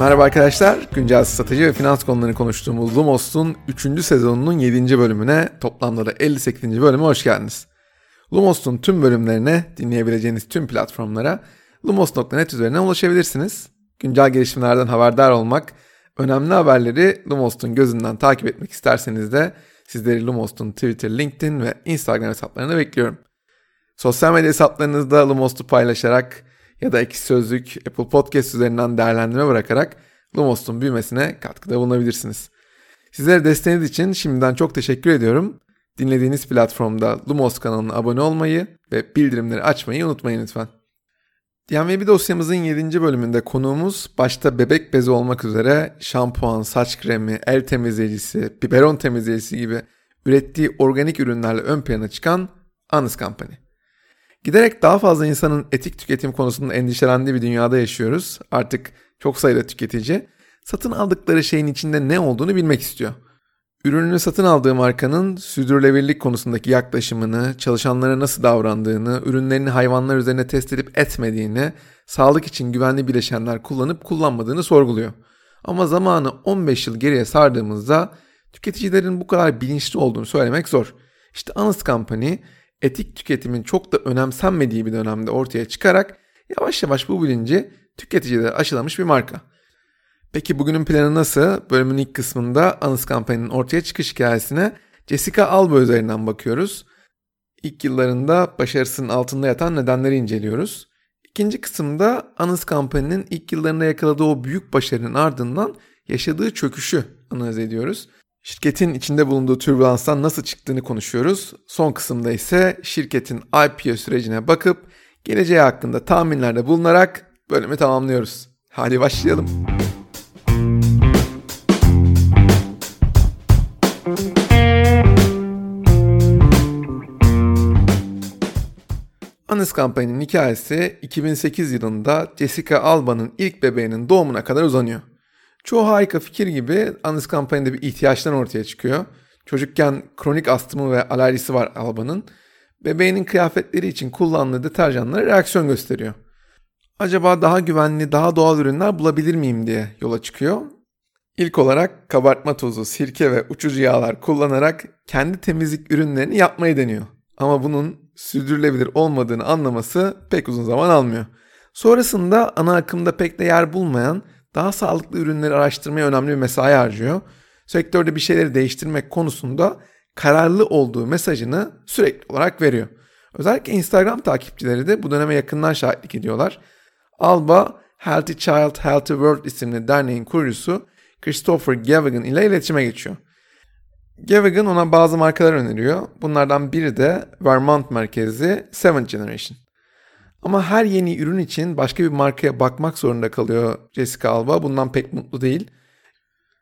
Merhaba arkadaşlar. Güncel strateji ve finans konularını konuştuğumuz Lumos'un 3. sezonunun 7. bölümüne toplamda da 58. bölüme hoş geldiniz. Lumos'un tüm bölümlerine dinleyebileceğiniz tüm platformlara lumos.net üzerinden ulaşabilirsiniz. Güncel gelişmelerden haberdar olmak, önemli haberleri Lumos'un gözünden takip etmek isterseniz de sizleri Lumos'un Twitter, LinkedIn ve Instagram hesaplarına bekliyorum. Sosyal medya hesaplarınızda Lumos'u paylaşarak ya da Ekşi Sözlük, Apple Podcast üzerinden değerlendirme bırakarak Lumos'un büyümesine katkıda bulunabilirsiniz. Sizlere desteğiniz için şimdiden çok teşekkür ediyorum. Dinlediğiniz platformda Lumos kanalına abone olmayı ve bildirimleri açmayı unutmayın lütfen. DMVB dosyamızın 7. bölümünde konuğumuz başta bebek bezi olmak üzere şampuan, saç kremi, el temizleyicisi, biberon temizleyicisi gibi ürettiği organik ürünlerle ön plana çıkan Anus Company. Giderek daha fazla insanın etik tüketim konusunda endişelendiği bir dünyada yaşıyoruz. Artık çok sayıda tüketici satın aldıkları şeyin içinde ne olduğunu bilmek istiyor. Ürününü satın aldığı markanın sürdürülebilirlik konusundaki yaklaşımını, çalışanlara nasıl davrandığını, ürünlerini hayvanlar üzerine test edip etmediğini, sağlık için güvenli bileşenler kullanıp kullanmadığını sorguluyor. Ama zamanı 15 yıl geriye sardığımızda tüketicilerin bu kadar bilinçli olduğunu söylemek zor. İşte Honest Company etik tüketimin çok da önemsenmediği bir dönemde ortaya çıkarak yavaş yavaş bu bilinci tüketicilere aşılamış bir marka. Peki bugünün planı nasıl? Bölümün ilk kısmında Anıs Company'nin ortaya çıkış hikayesine Jessica Alba üzerinden bakıyoruz. İlk yıllarında başarısının altında yatan nedenleri inceliyoruz. İkinci kısımda Anıs Company'nin ilk yıllarında yakaladığı o büyük başarının ardından yaşadığı çöküşü analiz ediyoruz. Şirketin içinde bulunduğu türbülanstan nasıl çıktığını konuşuyoruz. Son kısımda ise şirketin IPO sürecine bakıp geleceği hakkında tahminlerde bulunarak bölümü tamamlıyoruz. Hadi başlayalım. Anis Company'nin hikayesi 2008 yılında Jessica Alba'nın ilk bebeğinin doğumuna kadar uzanıyor. Çoğu harika fikir gibi Anis Company'de bir ihtiyaçtan ortaya çıkıyor. Çocukken kronik astımı ve alerjisi var Alba'nın. Bebeğinin kıyafetleri için kullandığı deterjanlara reaksiyon gösteriyor. Acaba daha güvenli, daha doğal ürünler bulabilir miyim diye yola çıkıyor. İlk olarak kabartma tozu, sirke ve uçucu yağlar kullanarak kendi temizlik ürünlerini yapmayı deniyor. Ama bunun sürdürülebilir olmadığını anlaması pek uzun zaman almıyor. Sonrasında ana akımda pek de yer bulmayan daha sağlıklı ürünleri araştırmaya önemli bir mesai harcıyor. Sektörde bir şeyleri değiştirmek konusunda kararlı olduğu mesajını sürekli olarak veriyor. Özellikle Instagram takipçileri de bu döneme yakından şahitlik ediyorlar. Alba Healthy Child Healthy World isimli derneğin kurucusu Christopher Gavigan ile iletişime geçiyor. Gavigan ona bazı markalar öneriyor. Bunlardan biri de Vermont merkezli Seventh Generation. Ama her yeni ürün için başka bir markaya bakmak zorunda kalıyor Jessica Alba. Bundan pek mutlu değil.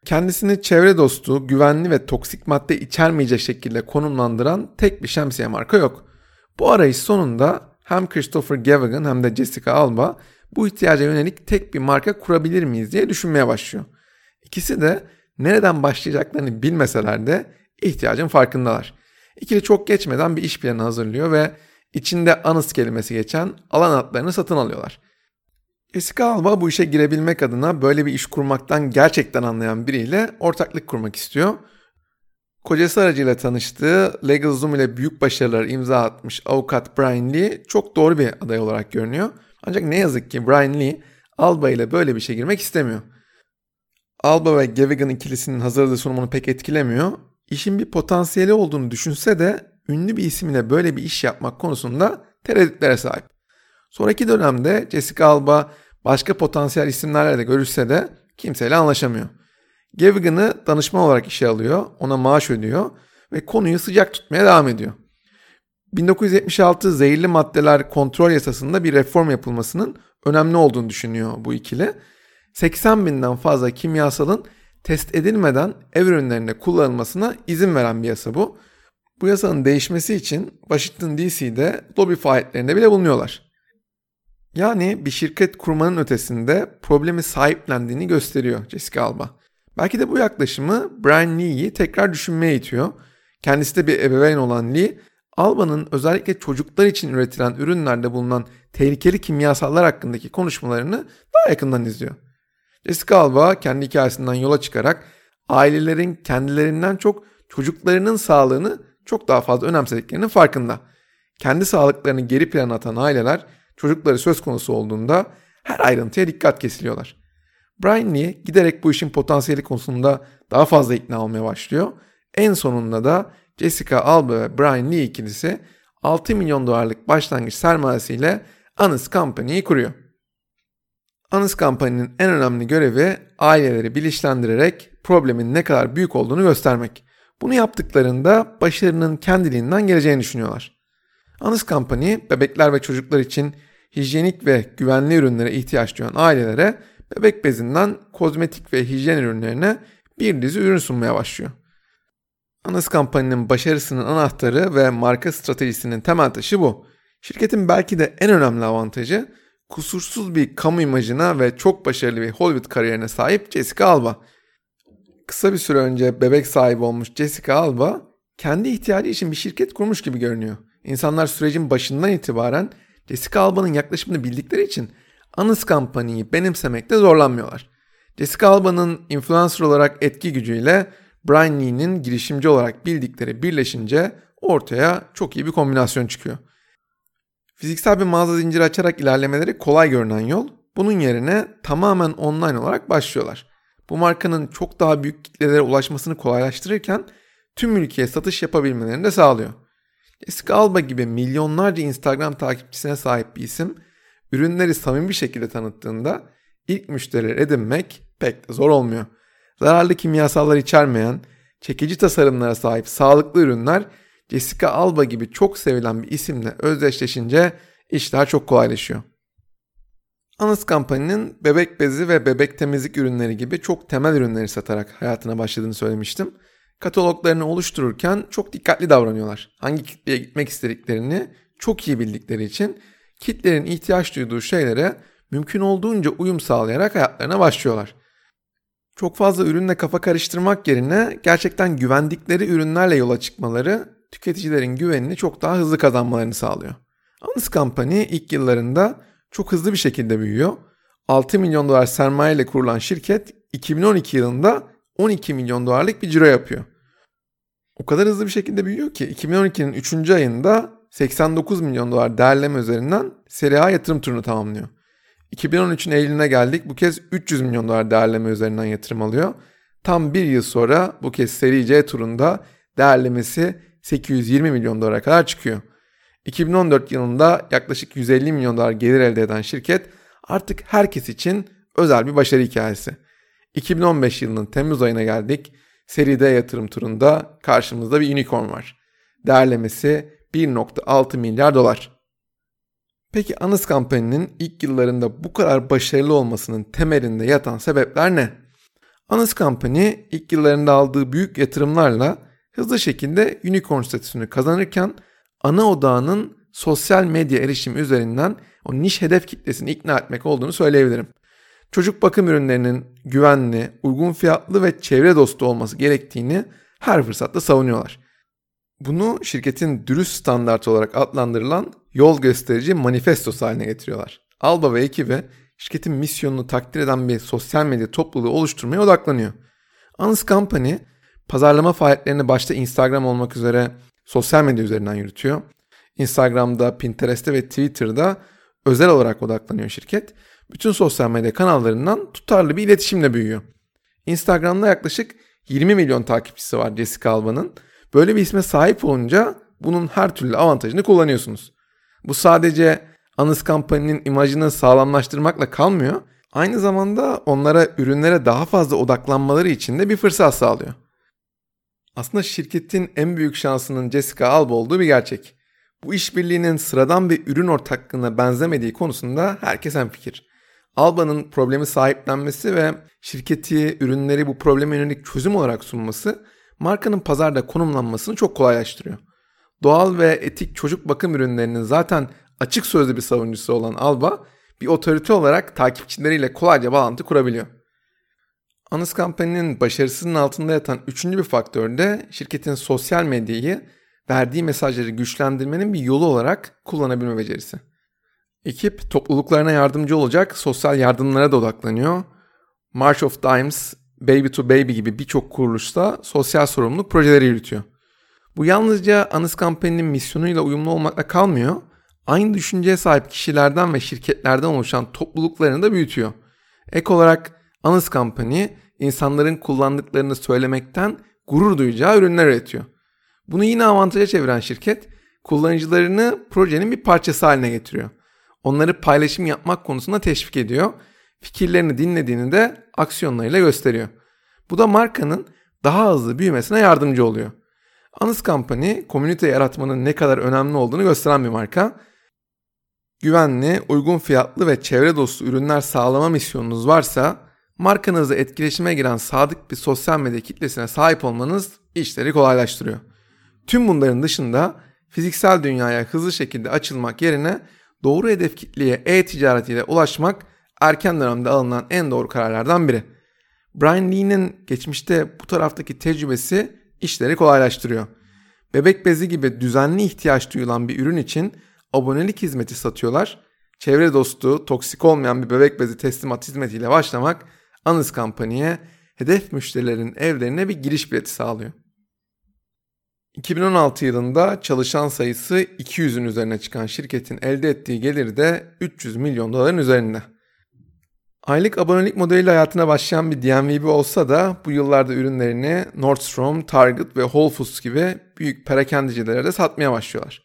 Kendisini çevre dostu, güvenli ve toksik madde içermeyecek şekilde konumlandıran tek bir şemsiye marka yok. Bu arayış sonunda hem Christopher Gavigan hem de Jessica Alba bu ihtiyaca yönelik tek bir marka kurabilir miyiz diye düşünmeye başlıyor. İkisi de nereden başlayacaklarını bilmeseler de ihtiyacın farkındalar. İkili çok geçmeden bir iş planı hazırlıyor ve içinde anıs kelimesi geçen alan adlarını satın alıyorlar. Jessica Alba bu işe girebilmek adına böyle bir iş kurmaktan gerçekten anlayan biriyle ortaklık kurmak istiyor. Kocası aracıyla tanıştığı LegalZoom ile büyük başarılar imza atmış avukat Brian Lee çok doğru bir aday olarak görünüyor. Ancak ne yazık ki Brian Lee Alba ile böyle bir işe girmek istemiyor. Alba ve Gavigan ikilisinin hazırladığı sunumunu pek etkilemiyor. İşin bir potansiyeli olduğunu düşünse de ünlü bir isimle böyle bir iş yapmak konusunda tereddütlere sahip. Sonraki dönemde Jessica Alba başka potansiyel isimlerle de görüşse de kimseyle anlaşamıyor. Gavigan'ı danışman olarak işe alıyor, ona maaş ödüyor ve konuyu sıcak tutmaya devam ediyor. 1976 zehirli maddeler kontrol yasasında bir reform yapılmasının önemli olduğunu düşünüyor bu ikili. 80 binden fazla kimyasalın test edilmeden ev ürünlerinde kullanılmasına izin veren bir yasa bu. Bu yasanın değişmesi için Washington DC'de lobi faaliyetlerinde bile bulunuyorlar. Yani bir şirket kurmanın ötesinde problemi sahiplendiğini gösteriyor Jessica Alba. Belki de bu yaklaşımı Brian Lee'yi tekrar düşünmeye itiyor. Kendisi de bir ebeveyn olan Lee, Alba'nın özellikle çocuklar için üretilen ürünlerde bulunan tehlikeli kimyasallar hakkındaki konuşmalarını daha yakından izliyor. Jessica Alba kendi hikayesinden yola çıkarak ailelerin kendilerinden çok çocuklarının sağlığını çok daha fazla önemsediklerinin farkında. Kendi sağlıklarını geri plana atan aileler çocukları söz konusu olduğunda her ayrıntıya dikkat kesiliyorlar. Brian Lee giderek bu işin potansiyeli konusunda daha fazla ikna olmaya başlıyor. En sonunda da Jessica Alba ve Brian Lee ikilisi 6 milyon dolarlık başlangıç sermayesiyle Honest Company'yi kuruyor. Honest Company'nin en önemli görevi aileleri bilinçlendirerek problemin ne kadar büyük olduğunu göstermek. Bunu yaptıklarında başarının kendiliğinden geleceğini düşünüyorlar. Honest Company bebekler ve çocuklar için hijyenik ve güvenli ürünlere ihtiyaç duyan ailelere bebek bezinden kozmetik ve hijyen ürünlerine bir dizi ürün sunmaya başlıyor. Honest Company'nin başarısının anahtarı ve marka stratejisinin temel taşı bu. Şirketin belki de en önemli avantajı kusursuz bir kamu imajına ve çok başarılı bir Hollywood kariyerine sahip Jessica Alba. Kısa bir süre önce bebek sahibi olmuş Jessica Alba kendi ihtiyacı için bir şirket kurmuş gibi görünüyor. İnsanlar sürecin başından itibaren Jessica Alba'nın yaklaşımını bildikleri için Anıs kampanyayı benimsemekte zorlanmıyorlar. Jessica Alba'nın influencer olarak etki gücüyle Brian Lee'nin girişimci olarak bildikleri birleşince ortaya çok iyi bir kombinasyon çıkıyor. Fiziksel bir mağaza zinciri açarak ilerlemeleri kolay görünen yol, bunun yerine tamamen online olarak başlıyorlar. Bu markanın çok daha büyük kitlelere ulaşmasını kolaylaştırırken tüm ülkeye satış yapabilmelerini de sağlıyor. Jessica Alba gibi milyonlarca Instagram takipçisine sahip bir isim, ürünleri samimi bir şekilde tanıttığında ilk müşterileri edinmek pek de zor olmuyor. Zararlı kimyasallar içermeyen, çekici tasarımlara sahip sağlıklı ürünler Jessica Alba gibi çok sevilen bir isimle özdeşleşince işler çok kolaylaşıyor. Anas Company'nin bebek bezi ve bebek temizlik ürünleri gibi çok temel ürünleri satarak hayatına başladığını söylemiştim. Kataloglarını oluştururken çok dikkatli davranıyorlar. Hangi kitleye gitmek istediklerini çok iyi bildikleri için kitlerin ihtiyaç duyduğu şeylere mümkün olduğunca uyum sağlayarak hayatlarına başlıyorlar. Çok fazla ürünle kafa karıştırmak yerine gerçekten güvendikleri ürünlerle yola çıkmaları tüketicilerin güvenini çok daha hızlı kazanmalarını sağlıyor. Honest Company ilk yıllarında çok hızlı bir şekilde büyüyor. 6 milyon dolar sermaye ile kurulan şirket 2012 yılında 12 milyon dolarlık bir ciro yapıyor. O kadar hızlı bir şekilde büyüyor ki 2012'nin 3. ayında 89 milyon dolar değerleme üzerinden seri A yatırım turunu tamamlıyor. 2013'ün Eylül'üne geldik. Bu kez 300 milyon dolar değerleme üzerinden yatırım alıyor. Tam bir yıl sonra bu kez seri C turunda değerlemesi 820 milyon dolara kadar çıkıyor. 2014 yılında yaklaşık 150 milyon dolar gelir elde eden şirket artık herkes için özel bir başarı hikayesi. 2015 yılının Temmuz ayına geldik. Seri D yatırım turunda karşımızda bir unicorn var. Değerlemesi 1.6 milyar dolar. Peki Anıs Company'nin ilk yıllarında bu kadar başarılı olmasının temelinde yatan sebepler ne? Anıs Company ilk yıllarında aldığı büyük yatırımlarla hızlı şekilde unicorn statüsünü kazanırken ana odağının sosyal medya erişimi üzerinden o niş hedef kitlesini ikna etmek olduğunu söyleyebilirim. Çocuk bakım ürünlerinin güvenli, uygun fiyatlı ve çevre dostu olması gerektiğini her fırsatta savunuyorlar. Bunu şirketin dürüst standart olarak adlandırılan yol gösterici manifestosu haline getiriyorlar. Alba ve ekibi şirketin misyonunu takdir eden bir sosyal medya topluluğu oluşturmaya odaklanıyor. Honest Company pazarlama faaliyetlerini başta Instagram olmak üzere sosyal medya üzerinden yürütüyor. Instagram'da, Pinterest'te ve Twitter'da özel olarak odaklanıyor şirket. Bütün sosyal medya kanallarından tutarlı bir iletişimle büyüyor. Instagram'da yaklaşık 20 milyon takipçisi var Jessica Alba'nın. Böyle bir isme sahip olunca bunun her türlü avantajını kullanıyorsunuz. Bu sadece Anıs Company'nin imajını sağlamlaştırmakla kalmıyor. Aynı zamanda onlara ürünlere daha fazla odaklanmaları için de bir fırsat sağlıyor. Aslında şirketin en büyük şansının Jessica Alba olduğu bir gerçek. Bu işbirliğinin sıradan bir ürün ortaklığına benzemediği konusunda herkes fikir. Alba'nın problemi sahiplenmesi ve şirketi ürünleri bu probleme yönelik çözüm olarak sunması markanın pazarda konumlanmasını çok kolaylaştırıyor. Doğal ve etik çocuk bakım ürünlerinin zaten açık sözlü bir savunucusu olan Alba bir otorite olarak takipçileriyle kolayca bağlantı kurabiliyor. Anıs Company'nin başarısının altında yatan üçüncü bir faktör de şirketin sosyal medyayı verdiği mesajları güçlendirmenin bir yolu olarak kullanabilme becerisi. Ekip topluluklarına yardımcı olacak sosyal yardımlara da odaklanıyor. March of Dimes, Baby to Baby gibi birçok kuruluşta sosyal sorumluluk projeleri yürütüyor. Bu yalnızca Anıs Kampanya'nın misyonuyla uyumlu olmakla kalmıyor, aynı düşünceye sahip kişilerden ve şirketlerden oluşan topluluklarını da büyütüyor. Ek olarak Anıs Kampanya insanların kullandıklarını söylemekten gurur duyacağı ürünler üretiyor. Bunu yine avantaja çeviren şirket kullanıcılarını projenin bir parçası haline getiriyor. Onları paylaşım yapmak konusunda teşvik ediyor. Fikirlerini dinlediğini de aksiyonlarıyla gösteriyor. Bu da markanın daha hızlı büyümesine yardımcı oluyor. Anıs Company, komünite yaratmanın ne kadar önemli olduğunu gösteren bir marka. Güvenli, uygun fiyatlı ve çevre dostu ürünler sağlama misyonunuz varsa, markanızla etkileşime giren sadık bir sosyal medya kitlesine sahip olmanız işleri kolaylaştırıyor. Tüm bunların dışında fiziksel dünyaya hızlı şekilde açılmak yerine doğru hedef kitleye e-ticaretiyle ulaşmak erken dönemde alınan en doğru kararlardan biri. Brian Lee'nin geçmişte bu taraftaki tecrübesi işleri kolaylaştırıyor. Bebek bezi gibi düzenli ihtiyaç duyulan bir ürün için abonelik hizmeti satıyorlar. Çevre dostu, toksik olmayan bir bebek bezi teslimat hizmetiyle başlamak Anız Company'ye hedef müşterilerin evlerine bir giriş bileti sağlıyor. 2016 yılında çalışan sayısı 200'ün üzerine çıkan şirketin elde ettiği gelir de 300 milyon doların üzerinde. Aylık abonelik modeliyle hayatına başlayan bir DNVB olsa da bu yıllarda ürünlerini Nordstrom, Target ve Whole Foods gibi büyük perakendicilere de satmaya başlıyorlar.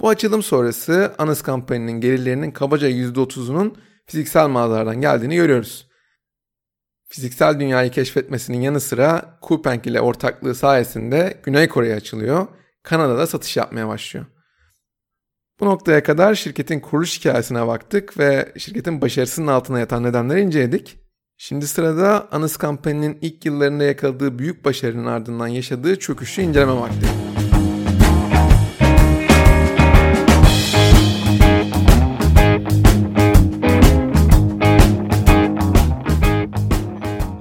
Bu açılım sonrası Anız kampanyanın gelirlerinin kabaca %30'unun fiziksel mağazalardan geldiğini görüyoruz. Fiziksel dünyayı keşfetmesinin yanı sıra Coupang ile ortaklığı sayesinde Güney Kore'ye açılıyor, Kanada'da satış yapmaya başlıyor. Bu noktaya kadar şirketin kuruluş hikayesine baktık ve şirketin başarısının altına yatan nedenleri inceledik. Şimdi sırada Anıs Company'nin ilk yıllarında yakaladığı büyük başarının ardından yaşadığı çöküşü inceleme vakti.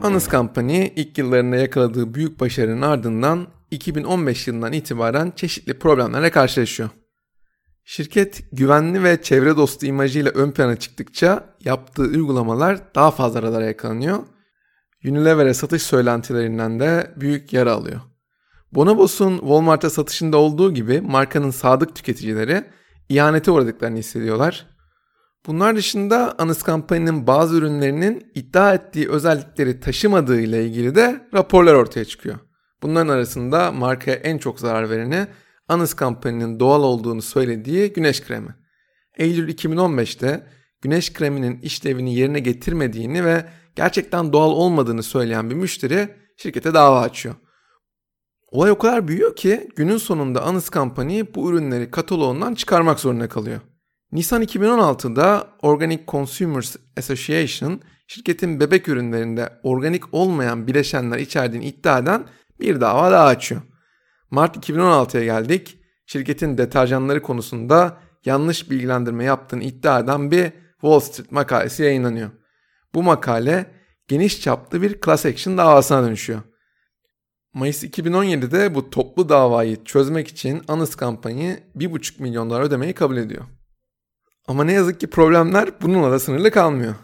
Anıs Company ilk yıllarında yakaladığı büyük başarının ardından 2015 yılından itibaren çeşitli problemlerle karşılaşıyor. Şirket güvenli ve çevre dostu imajıyla ön plana çıktıkça yaptığı uygulamalar daha fazla radara yakalanıyor. Unilever'e satış söylentilerinden de büyük yara alıyor. Bonobos'un Walmart'a satışında olduğu gibi markanın sadık tüketicileri ihanete uğradıklarını hissediyorlar. Bunlar dışında Anıs Company'nin bazı ürünlerinin iddia ettiği özellikleri taşımadığı ile ilgili de raporlar ortaya çıkıyor. Bunların arasında markaya en çok zarar vereni Anıs Company'nin doğal olduğunu söylediği güneş kremi. Eylül 2015'te güneş kreminin işlevini yerine getirmediğini ve gerçekten doğal olmadığını söyleyen bir müşteri şirkete dava açıyor. Olay o kadar büyüyor ki günün sonunda Anıs Company bu ürünleri kataloğundan çıkarmak zorunda kalıyor. Nisan 2016'da Organic Consumers Association şirketin bebek ürünlerinde organik olmayan bileşenler içerdiğini iddia eden bir dava daha açıyor. Mart 2016'ya geldik. Şirketin deterjanları konusunda yanlış bilgilendirme yaptığını iddia eden bir Wall Street makalesi yayınlanıyor. Bu makale geniş çaplı bir class action davasına dönüşüyor. Mayıs 2017'de bu toplu davayı çözmek için Anıs kampanyayı 1,5 milyon dolar ödemeyi kabul ediyor. Ama ne yazık ki problemler bununla da sınırlı kalmıyor.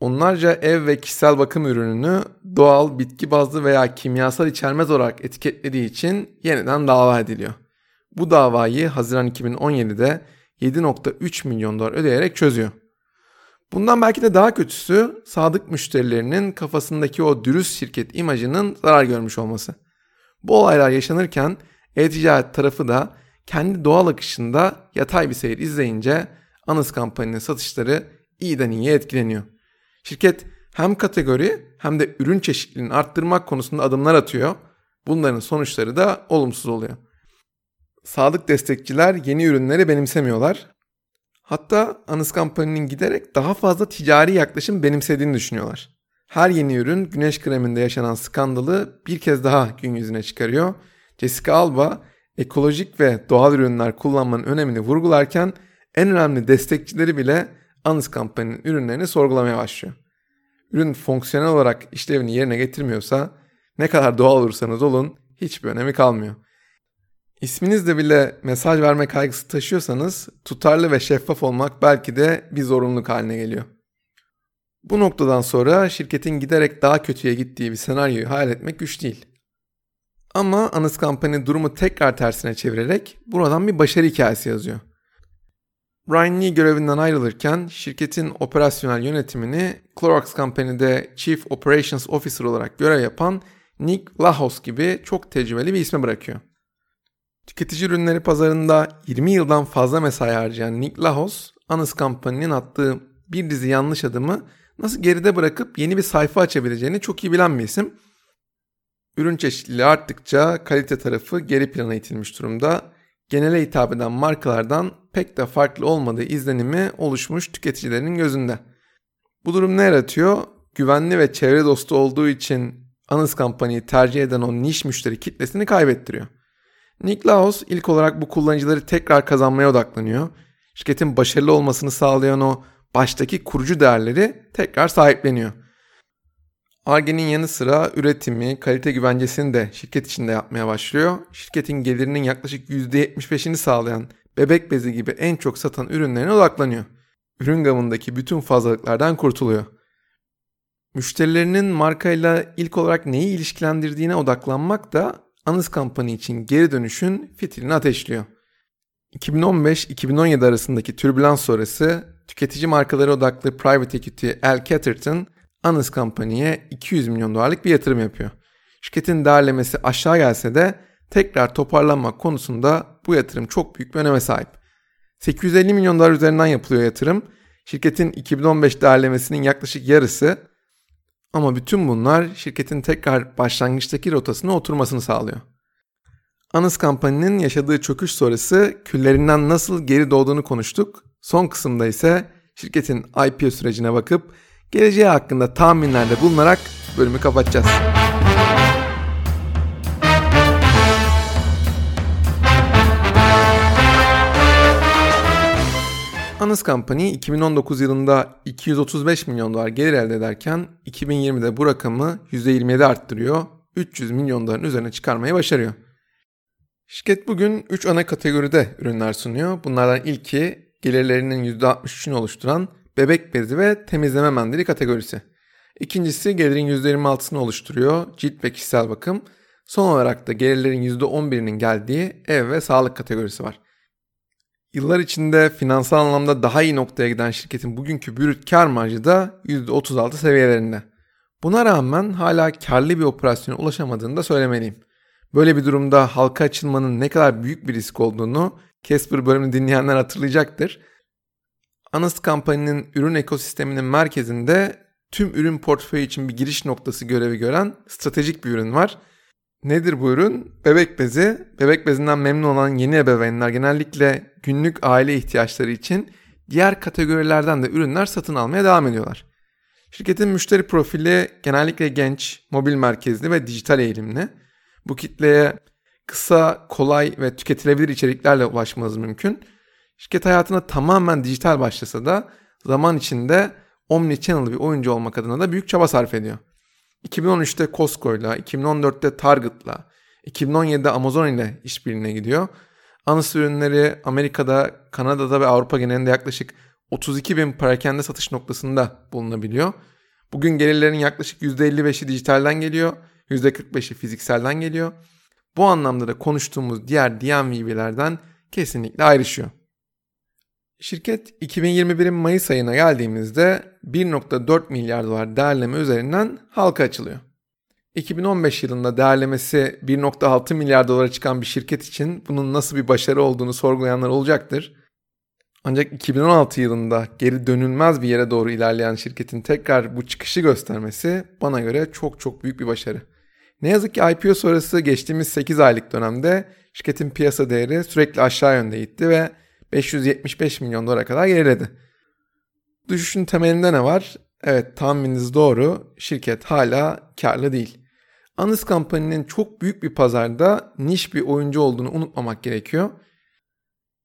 Onlarca ev ve kişisel bakım ürününü doğal, bitki bazlı veya kimyasal içermez olarak etiketlediği için yeniden dava ediliyor. Bu davayı Haziran 2017'de 7.3 milyon dolar ödeyerek çözüyor. Bundan belki de daha kötüsü sadık müşterilerinin kafasındaki o dürüst şirket imajının zarar görmüş olması. Bu olaylar yaşanırken e-ticaret tarafı da kendi doğal akışında yatay bir seyir izleyince Anıs kampanyanın satışları iyiden iyiye etkileniyor. Şirket hem kategori hem de ürün çeşitliliğini arttırmak konusunda adımlar atıyor. Bunların sonuçları da olumsuz oluyor. Sadık destekçiler yeni ürünleri benimsemiyorlar. Hatta Anıs Company'nin giderek daha fazla ticari yaklaşım benimsediğini düşünüyorlar. Her yeni ürün güneş kreminde yaşanan skandalı bir kez daha gün yüzüne çıkarıyor. Jessica Alba ekolojik ve doğal ürünler kullanmanın önemini vurgularken en önemli destekçileri bile Anız kampanyanın ürünlerini sorgulamaya başlıyor. Ürün fonksiyonel olarak işlevini yerine getirmiyorsa ne kadar doğal olursanız olun hiçbir önemi kalmıyor. İsminizde bile mesaj verme kaygısı taşıyorsanız tutarlı ve şeffaf olmak belki de bir zorunluluk haline geliyor. Bu noktadan sonra şirketin giderek daha kötüye gittiği bir senaryoyu hayal etmek güç değil. Ama Anıs Company durumu tekrar tersine çevirerek buradan bir başarı hikayesi yazıyor. Ryan Lee görevinden ayrılırken şirketin operasyonel yönetimini Clorox Company'de Chief Operations Officer olarak görev yapan Nick Lahos gibi çok tecrübeli bir isme bırakıyor. Tüketici ürünleri pazarında 20 yıldan fazla mesai harcayan Nick Lahos, Anus Company'nin attığı bir dizi yanlış adımı nasıl geride bırakıp yeni bir sayfa açabileceğini çok iyi bilen bir isim. Ürün çeşitliliği arttıkça kalite tarafı geri plana itilmiş durumda. Genele hitap eden markalardan pek de farklı olmadığı izlenimi oluşmuş tüketicilerin gözünde. Bu durum ne yaratıyor? Güvenli ve çevre dostu olduğu için Anız kampanyayı tercih eden o niş müşteri kitlesini kaybettiriyor. Niklaus ilk olarak bu kullanıcıları tekrar kazanmaya odaklanıyor. Şirketin başarılı olmasını sağlayan o baştaki kurucu değerleri tekrar sahipleniyor. Arge'nin yanı sıra üretimi, kalite güvencesini de şirket içinde yapmaya başlıyor. Şirketin gelirinin yaklaşık %75'ini sağlayan bebek bezi gibi en çok satan ürünlerine odaklanıyor. Ürün gamındaki bütün fazlalıklardan kurtuluyor. Müşterilerinin markayla ilk olarak neyi ilişkilendirdiğine odaklanmak da Anız kampanya için geri dönüşün fitilini ateşliyor. 2015-2017 arasındaki türbülans sonrası tüketici markaları odaklı private equity Al Catterton Anız kampanyaya 200 milyon dolarlık bir yatırım yapıyor. Şirketin değerlemesi aşağı gelse de tekrar toparlanmak konusunda bu yatırım çok büyük bir öneme sahip. 850 milyon dolar üzerinden yapılıyor yatırım. Şirketin 2015 değerlemesinin yaklaşık yarısı ama bütün bunlar şirketin tekrar başlangıçtaki rotasına oturmasını sağlıyor. Anız kampanyanın yaşadığı çöküş sonrası küllerinden nasıl geri doğduğunu konuştuk. Son kısımda ise şirketin IPO sürecine bakıp geleceği hakkında tahminlerde bulunarak bölümü kapatacağız. Anız Company 2019 yılında 235 milyon dolar gelir elde ederken 2020'de bu rakamı %27 arttırıyor. 300 milyon doların üzerine çıkarmayı başarıyor. Şirket bugün 3 ana kategoride ürünler sunuyor. Bunlardan ilki gelirlerinin %63'ünü oluşturan bebek bezi ve temizleme mendili kategorisi. İkincisi gelirin %26'sını oluşturuyor cilt ve kişisel bakım. Son olarak da gelirlerin %11'inin geldiği ev ve sağlık kategorisi var. Yıllar içinde finansal anlamda daha iyi noktaya giden şirketin bugünkü brüt kar marjı da %36 seviyelerinde. Buna rağmen hala karlı bir operasyona ulaşamadığını da söylemeliyim. Böyle bir durumda halka açılmanın ne kadar büyük bir risk olduğunu Casper bölümünü dinleyenler hatırlayacaktır. Anas Company'nin ürün ekosisteminin merkezinde tüm ürün portföyü için bir giriş noktası görevi gören stratejik bir ürün var. Nedir bu ürün? Bebek bezi. Bebek bezinden memnun olan yeni ebeveynler genellikle günlük aile ihtiyaçları için diğer kategorilerden de ürünler satın almaya devam ediyorlar. Şirketin müşteri profili genellikle genç, mobil merkezli ve dijital eğilimli. Bu kitleye kısa, kolay ve tüketilebilir içeriklerle ulaşmanız mümkün. Şirket hayatına tamamen dijital başlasa da zaman içinde omnichannel bir oyuncu olmak adına da büyük çaba sarf ediyor. 2013'te Costco'yla, 2014'te Target'la, 2017'de Amazon ile işbirliğine gidiyor. Anıs ürünleri Amerika'da, Kanada'da ve Avrupa genelinde yaklaşık 32 bin perakende satış noktasında bulunabiliyor. Bugün gelirlerin yaklaşık %55'i dijitalden geliyor, %45'i fizikselden geliyor. Bu anlamda da konuştuğumuz diğer DMV'lerden kesinlikle ayrışıyor. Şirket 2021'in Mayıs ayına geldiğimizde 1.4 milyar dolar değerleme üzerinden halka açılıyor. 2015 yılında değerlemesi 1.6 milyar dolara çıkan bir şirket için bunun nasıl bir başarı olduğunu sorgulayanlar olacaktır. Ancak 2016 yılında geri dönülmez bir yere doğru ilerleyen şirketin tekrar bu çıkışı göstermesi bana göre çok çok büyük bir başarı. Ne yazık ki IPO sonrası geçtiğimiz 8 aylık dönemde şirketin piyasa değeri sürekli aşağı yönde gitti ve 575 milyon dolara kadar geriledi. Düşüşün temelinde ne var? Evet tahmininiz doğru. Şirket hala karlı değil. Anız Company'nin çok büyük bir pazarda niş bir oyuncu olduğunu unutmamak gerekiyor.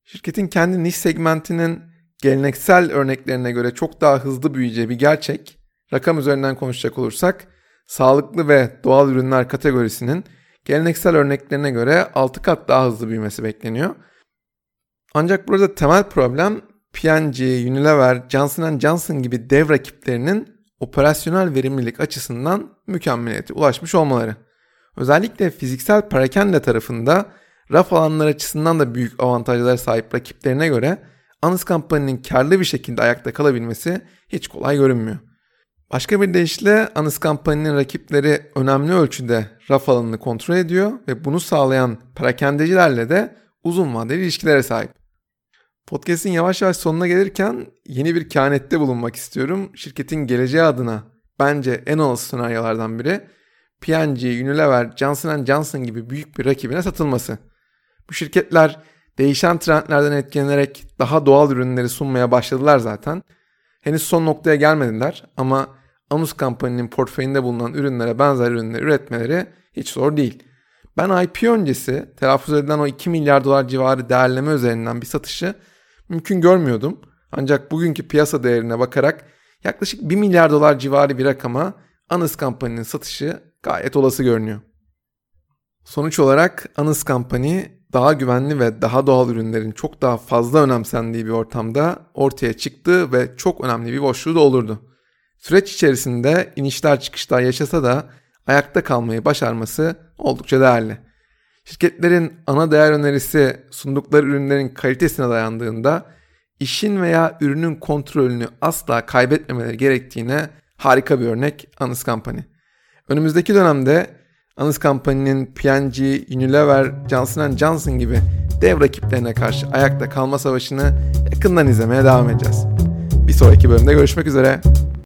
Şirketin kendi niş segmentinin geleneksel örneklerine göre çok daha hızlı büyüyeceği bir gerçek. Rakam üzerinden konuşacak olursak sağlıklı ve doğal ürünler kategorisinin geleneksel örneklerine göre 6 kat daha hızlı büyümesi bekleniyor. Ancak burada temel problem P&G, Unilever, Johnson Johnson gibi dev rakiplerinin operasyonel verimlilik açısından mükemmeliyete ulaşmış olmaları. Özellikle fiziksel perakende tarafında raf alanlar açısından da büyük avantajlara sahip rakiplerine göre Anız Company'nin karlı bir şekilde ayakta kalabilmesi hiç kolay görünmüyor. Başka bir deyişle Anız Company'nin rakipleri önemli ölçüde raf alanını kontrol ediyor ve bunu sağlayan perakendecilerle de uzun vadeli ilişkilere sahip. Podcast'in yavaş yavaş sonuna gelirken yeni bir kehanette bulunmak istiyorum. Şirketin geleceği adına bence en olası senaryolardan biri P&G, Unilever, Johnson Johnson gibi büyük bir rakibine satılması. Bu şirketler değişen trendlerden etkilenerek daha doğal ürünleri sunmaya başladılar zaten. Henüz son noktaya gelmediler ama Anus Company'nin portföyünde bulunan ürünlere benzer ürünler üretmeleri hiç zor değil. Ben IPO öncesi telaffuz edilen o 2 milyar dolar civarı değerleme üzerinden bir satışı mümkün görmüyordum. Ancak bugünkü piyasa değerine bakarak yaklaşık 1 milyar dolar civarı bir rakama Anus Company'nin satışı gayet olası görünüyor. Sonuç olarak Anus Company daha güvenli ve daha doğal ürünlerin çok daha fazla önemsendiği bir ortamda ortaya çıktı ve çok önemli bir boşluğu da olurdu. Süreç içerisinde inişler çıkışlar yaşasa da ayakta kalmayı başarması oldukça değerli. Şirketlerin ana değer önerisi sundukları ürünlerin kalitesine dayandığında işin veya ürünün kontrolünü asla kaybetmemeleri gerektiğine harika bir örnek Anus Company. Önümüzdeki dönemde Anus Company'nin P&G, Unilever, Johnson Johnson gibi dev rakiplerine karşı ayakta kalma savaşını yakından izlemeye devam edeceğiz. Bir sonraki bölümde görüşmek üzere.